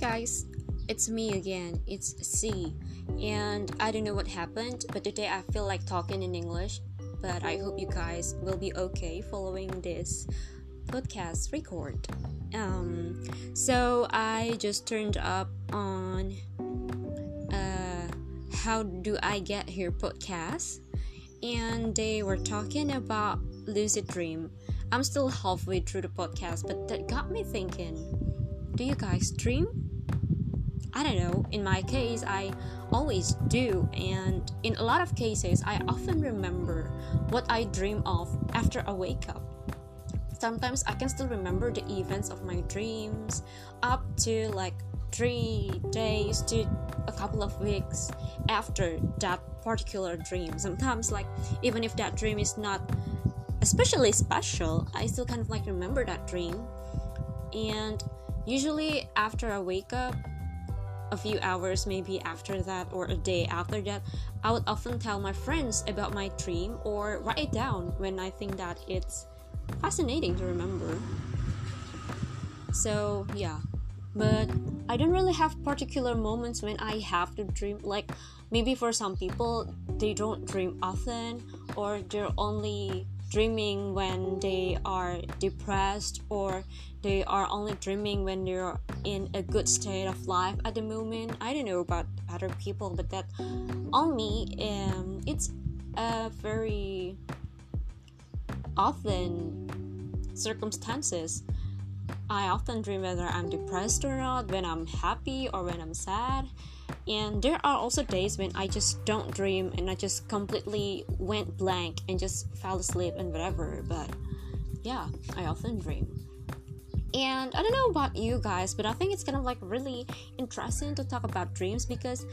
guys, it's me again. It's C. And I don't know what happened, but today I feel like talking in English. But I hope you guys will be okay following this podcast record. Um, so I just turned up on uh, How Do I Get Here podcast, and they were talking about lucid dream. I'm still halfway through the podcast, but that got me thinking do you guys dream? I don't know. In my case, I always do, and in a lot of cases, I often remember what I dream of after I wake up. Sometimes I can still remember the events of my dreams up to like three days to a couple of weeks after that particular dream. Sometimes, like, even if that dream is not especially special, I still kind of like remember that dream. And Usually, after I wake up, a few hours maybe after that or a day after that, I would often tell my friends about my dream or write it down when I think that it's fascinating to remember. So, yeah. But I don't really have particular moments when I have to dream. Like, maybe for some people, they don't dream often or they're only dreaming when they are depressed or they are only dreaming when they're in a good state of life at the moment. I don't know about other people but that on me um, it's a very often circumstances. I often dream whether i'm depressed or not when i'm happy or when i'm sad and there are also days when I just don't dream and I just completely went blank and just fell asleep and whatever. But yeah, I often dream. And I don't know about you guys, but I think it's kind of like really interesting to talk about dreams because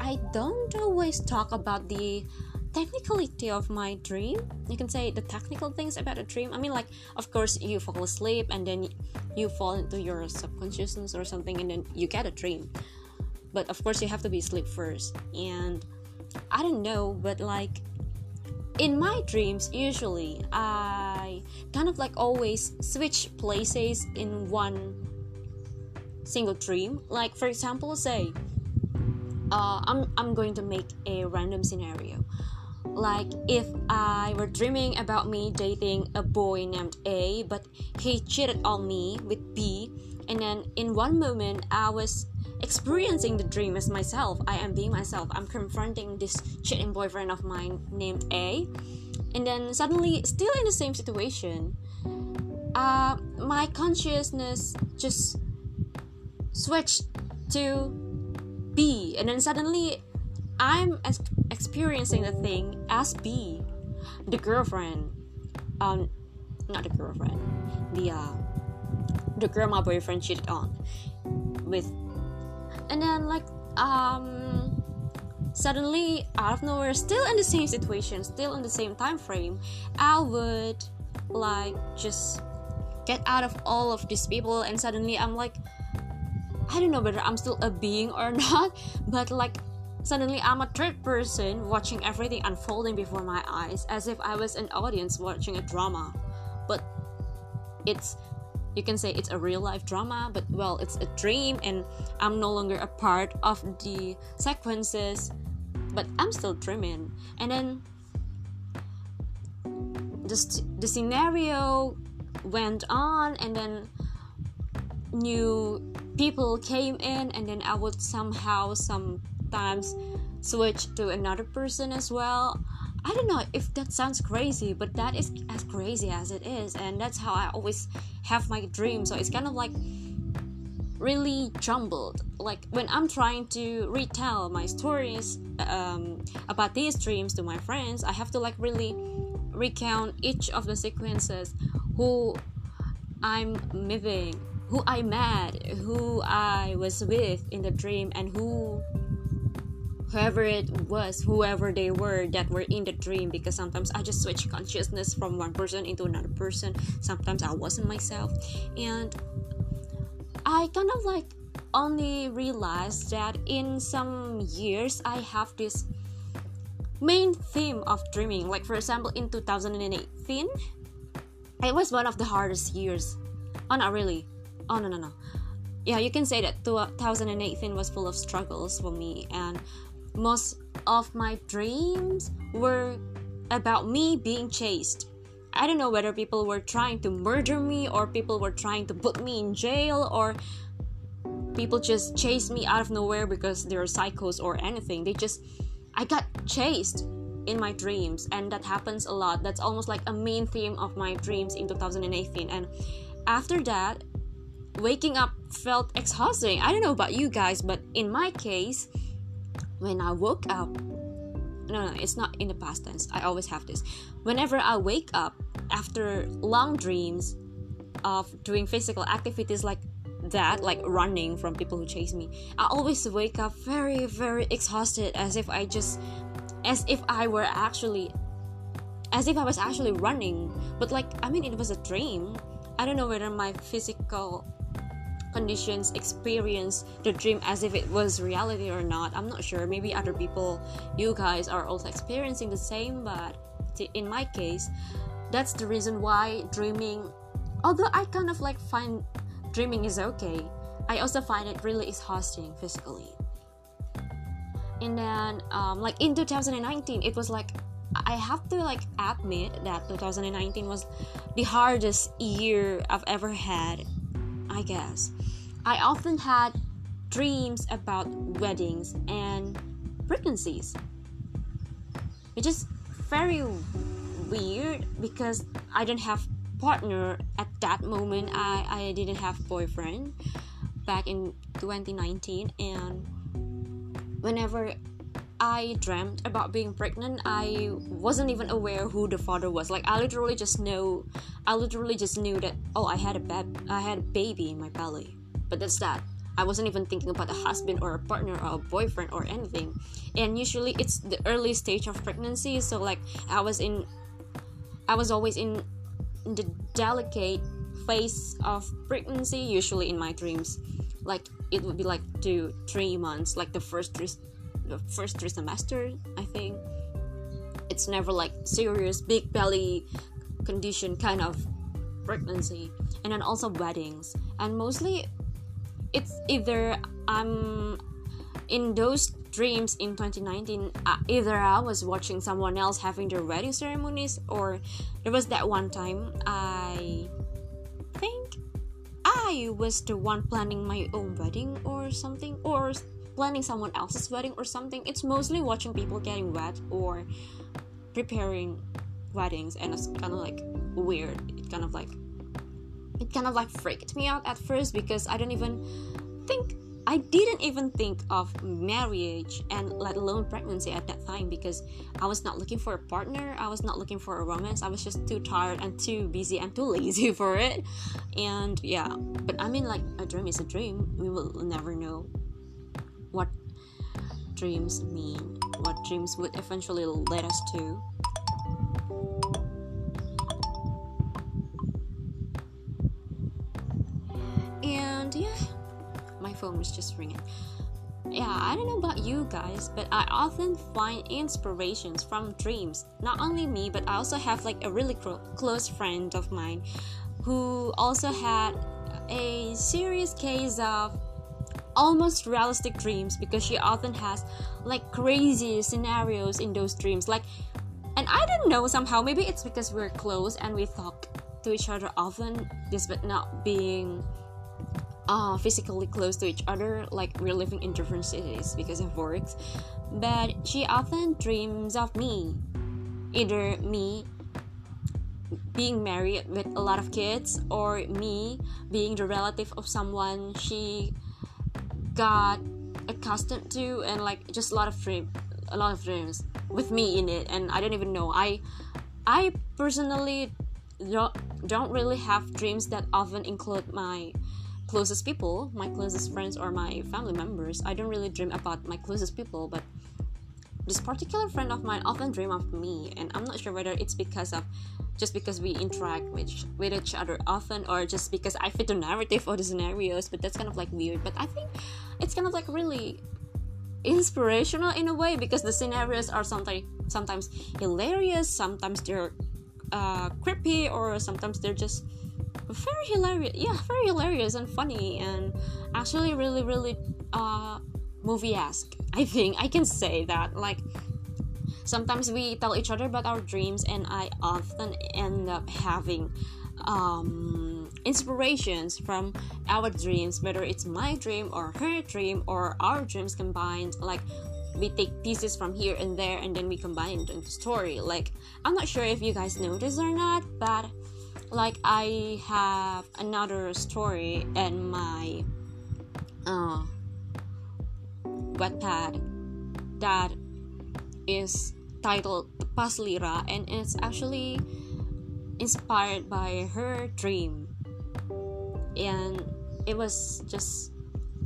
I don't always talk about the technicality of my dream. You can say the technical things about a dream. I mean, like, of course, you fall asleep and then you fall into your subconsciousness or something, and then you get a dream but of course you have to be asleep first. And i don't know but like in my dreams usually i kind of like always switch places in one single dream. Like for example say uh, I'm, I'm going to make a random scenario. Like if i were dreaming about me dating a boy named a but he cheated on me with b and then in one moment i was experiencing the dream as myself. I am being myself. I'm confronting this cheating boyfriend of mine named A. And then suddenly, still in the same situation, uh, my consciousness just switched to B. And then suddenly, I'm ex- experiencing the thing as B, the girlfriend. Um, not the girlfriend, the uh, the girl my boyfriend cheated on with and then like um suddenly out of nowhere still in the same situation still in the same time frame i would like just get out of all of these people and suddenly i'm like i don't know whether i'm still a being or not but like suddenly i'm a third person watching everything unfolding before my eyes as if i was an audience watching a drama. But it's you can say it's a real life drama but well it's a dream and i'm no longer a part of the sequences but i'm still dreaming. And then the, the scenario went on and then new people came in and then i would somehow sometimes switch to another person as well I don't know if that sounds crazy, but that is as crazy as it is, and that's how I always have my dreams. So it's kind of like really jumbled. Like when I'm trying to retell my stories um, about these dreams to my friends, I have to like really recount each of the sequences, who I'm meeting, who I met, who I was with in the dream, and who whoever it was, whoever they were that were in the dream, because sometimes I just switch consciousness from one person into another person. Sometimes I wasn't myself, and I kind of like only realized that in some years I have this main theme of dreaming. Like, for example, in 2018, it was one of the hardest years. Oh, not really. Oh, no, no, no. yeah, you can say that 2018 was full of struggles for me, and most of my dreams were about me being chased. I don't know whether people were trying to murder me or people were trying to put me in jail or people just chased me out of nowhere because they're psychos or anything. They just I got chased in my dreams and that happens a lot. That's almost like a main theme of my dreams in 2018 and after that waking up felt exhausting. I don't know about you guys, but in my case, when I woke up, no, no, it's not in the past tense. I always have this. Whenever I wake up after long dreams of doing physical activities like that, like running from people who chase me, I always wake up very, very exhausted as if I just, as if I were actually, as if I was actually running. But like, I mean, it was a dream. I don't know whether my physical conditions experience the dream as if it was reality or not. I'm not sure. Maybe other people you guys are also experiencing the same but in my case that's the reason why dreaming although i kind of like find dreaming is okay i also find it really exhausting physically. And then um, like in 2019 it was like i have to like admit that 2019 was the hardest year i've ever had I guess. I often had dreams about weddings and pregnancies. It's just very weird because I didn't have partner at that moment. I, I didn't have boyfriend back in 2019 and whenever I dreamt about being pregnant, I wasn't even aware who the father was. Like I literally just know, I literally just knew that oh, I had a bab- I had a baby in my belly. But that's that. I wasn't even thinking about a husband or a partner or a boyfriend or anything. And usually it's the early stage of pregnancy, so like I was in, I was always in, in the delicate phase of pregnancy. Usually in my dreams, like it would be like two, three months, like the first three the first three semesters i think. It's never like serious big belly condition kind of pregnancy. And then also weddings. And mostly it's either i'm in those dreams in 2019 uh, either i was watching someone else having their wedding ceremonies or there was that one time i think i was the one planning my own wedding or something or planning someone else's wedding or something. It's mostly watching people getting wet or preparing weddings, and it's kind of like weird. It kind of like it kind of like freaked me out at first because I don't even think I didn't even think of marriage and let alone pregnancy at that time because I was not looking for a partner. I was not looking for a romance. I was just too tired and too busy and too lazy for it. And yeah, but I mean, like, a dream is a dream. We will never know dreams mean, what dreams would eventually lead us to. And yeah, my phone was just ringing. Yeah, I don't know about you guys, but I often find inspirations from dreams. Not only me, but I also have like a really close friend of mine who also had a serious case of almost realistic dreams because she often has like crazy scenarios in those dreams. Like and i don't know somehow maybe it's because we're close and we talk to each other often despite not being uh, physically close to each other like we're living in different cities because of work but she often dreams of me either me being married with a lot of kids or me being the relative of someone she got accustomed to and like just a lot of dream a lot of dreams with me in it and i don't even know. I i personally don't, don't really have dreams that often include my closest people my closest friends or my family members. I don't really dream about my closest people but this particular friend of mine often dream of me and i'm not sure whether it's because of just because we interact with, with each other often or just because I fit the narrative or the scenarios, but that's kind of like weird. But I think it's kind of like really inspirational in a way because the scenarios are sometimes sometimes hilarious, sometimes they're uh, creepy, or sometimes they're just very hilarious. Yeah, very hilarious and funny, and actually really, really uh, movie-esque. I think I can say that. Like sometimes we tell each other about our dreams, and I often end up having um, inspirations from our dreams, whether it's my dream or her dream or our dreams combined. Like we take pieces from here and there and then we combine it into story like i'm not sure if you guys know this or not but like i have another story in my uh wattpad that is titled paslira and it's actually inspired by her dream and it was just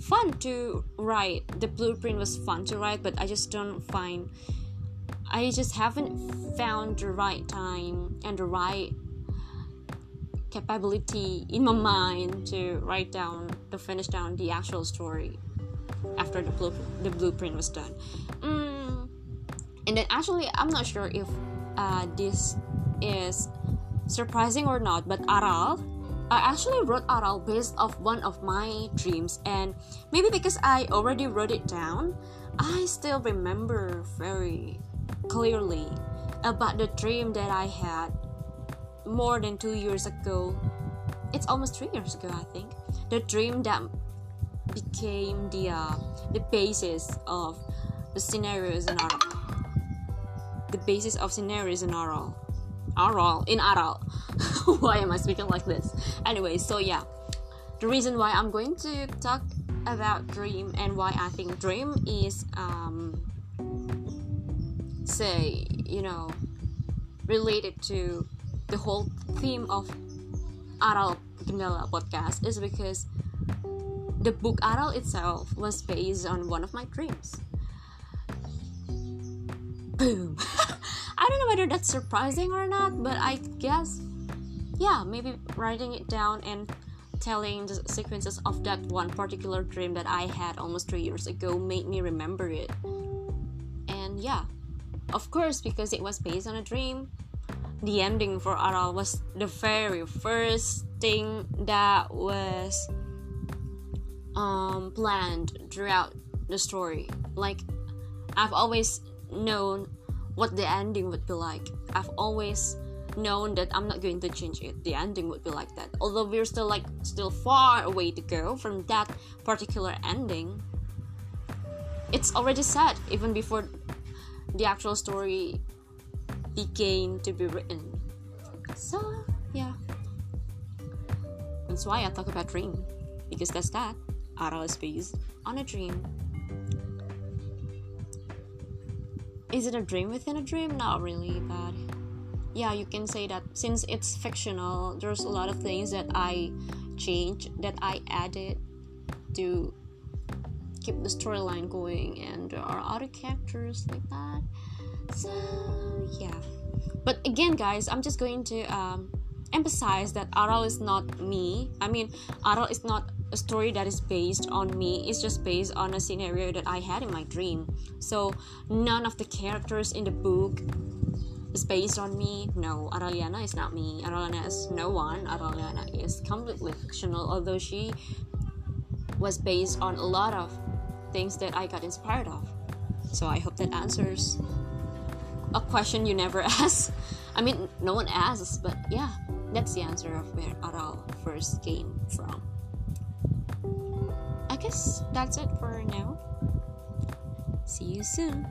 fun to write. The blueprint was fun to write, but I just don't find. I just haven't found the right time and the right capability in my mind to write down to finish down the actual story after the blue, the blueprint was done. Mm. And then actually, I'm not sure if uh, this is surprising or not, but Aral I actually wrote Aral based off one of my dreams, and maybe because I already wrote it down, I still remember very clearly about the dream that I had more than two years ago. It's almost three years ago, I think. The dream that became the uh, the basis of the scenarios in Aral. The basis of scenarios in Aral. Aral in Aral. why am I speaking like this? Anyway, so yeah, the reason why I'm going to talk about dream and why I think dream is um, say you know related to the whole theme of Aral Gendala podcast is because the book Aral itself was based on one of my dreams. Boom. I don't know whether that's surprising or not, but I guess, yeah, maybe writing it down and telling the sequences of that one particular dream that I had almost three years ago made me remember it. And yeah, of course, because it was based on a dream, the ending for Aral was the very first thing that was um, planned throughout the story. Like, I've always known what the ending would be like. I've always known that I'm not going to change it. The ending would be like that. Although we're still like still far away to go from that particular ending. It's already set even before the actual story began to be written. So yeah. That's why I talk about dream. Because that's that. Aral is based on a dream is it a dream within a dream? Not really, but yeah, you can say that since it's fictional, there's a lot of things that I changed, that I added to keep the storyline going, and there are other characters like that. So yeah, but again, guys, I'm just going to um, emphasize that Aral is not me. I mean, Aral is not a story that is based on me it's just based on a scenario that i had in my dream. So none of the characters in the book is based on me. No araliana is not me. Araliana is no one. Araliana is completely fictional although she was based on a lot of things that i got inspired of. So i hope that answers a question you never asked i mean no one asks but yeah that's the answer of where aral first came from guess that's it for now. See you soon.